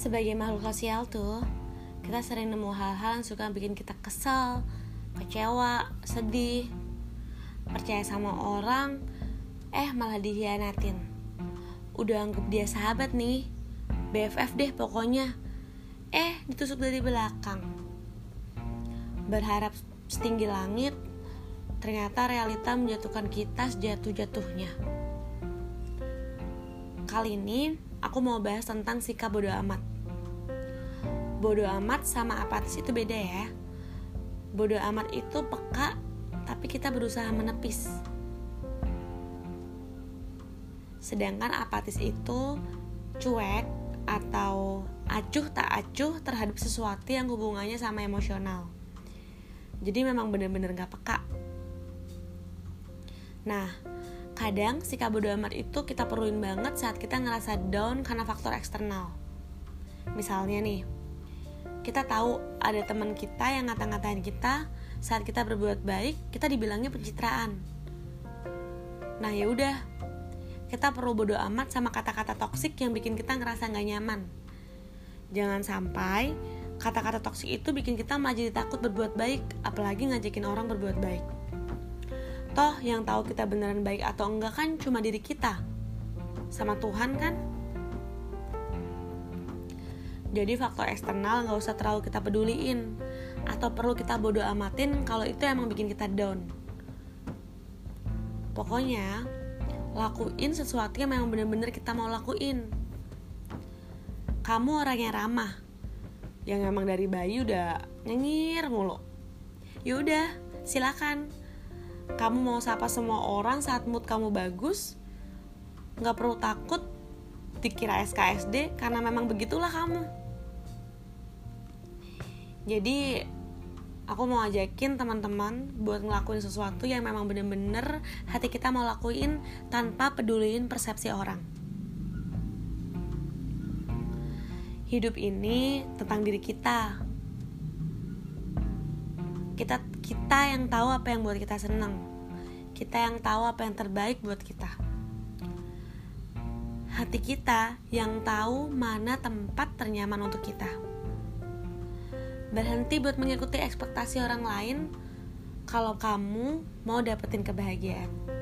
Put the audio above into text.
Sebagai makhluk sosial tuh, kita sering nemu hal-hal yang suka bikin kita kesel, kecewa, sedih, percaya sama orang, eh malah dihianatin. Udah anggap dia sahabat nih, BFF deh pokoknya, eh ditusuk dari belakang. Berharap setinggi langit, ternyata realita menjatuhkan kita sejatuh-jatuhnya. Kali ini aku mau bahas tentang sikap bodoh amat. Bodoh amat sama apatis itu beda ya. Bodoh amat itu peka, tapi kita berusaha menepis. Sedangkan apatis itu cuek atau acuh tak acuh terhadap sesuatu yang hubungannya sama emosional. Jadi memang bener-bener gak peka. Nah, kadang sikap bodo amat itu kita perluin banget saat kita ngerasa down karena faktor eksternal. Misalnya nih, kita tahu ada teman kita yang ngata-ngatain kita saat kita berbuat baik, kita dibilangnya pencitraan. Nah ya udah, kita perlu bodo amat sama kata-kata toksik yang bikin kita ngerasa nggak nyaman. Jangan sampai kata-kata toksik itu bikin kita malah jadi takut berbuat baik, apalagi ngajakin orang berbuat baik. Toh yang tahu kita beneran baik atau enggak kan cuma diri kita, sama Tuhan kan? Jadi faktor eksternal nggak usah terlalu kita peduliin atau perlu kita bodo amatin kalau itu emang bikin kita down. Pokoknya lakuin sesuatu yang memang bener-bener kita mau lakuin. Kamu orang yang ramah, yang emang dari bayi udah nyengir mulu. Yaudah, silakan. Kamu mau sapa semua orang saat mood kamu bagus, nggak perlu takut dikira SKSD karena memang begitulah kamu. Jadi aku mau ajakin teman-teman buat ngelakuin sesuatu yang memang bener-bener hati kita mau lakuin tanpa peduliin persepsi orang. Hidup ini tentang diri kita. Kita kita yang tahu apa yang buat kita senang. Kita yang tahu apa yang terbaik buat kita. Hati kita yang tahu mana tempat ternyaman untuk kita berhenti buat mengikuti ekspektasi orang lain kalau kamu mau dapetin kebahagiaan.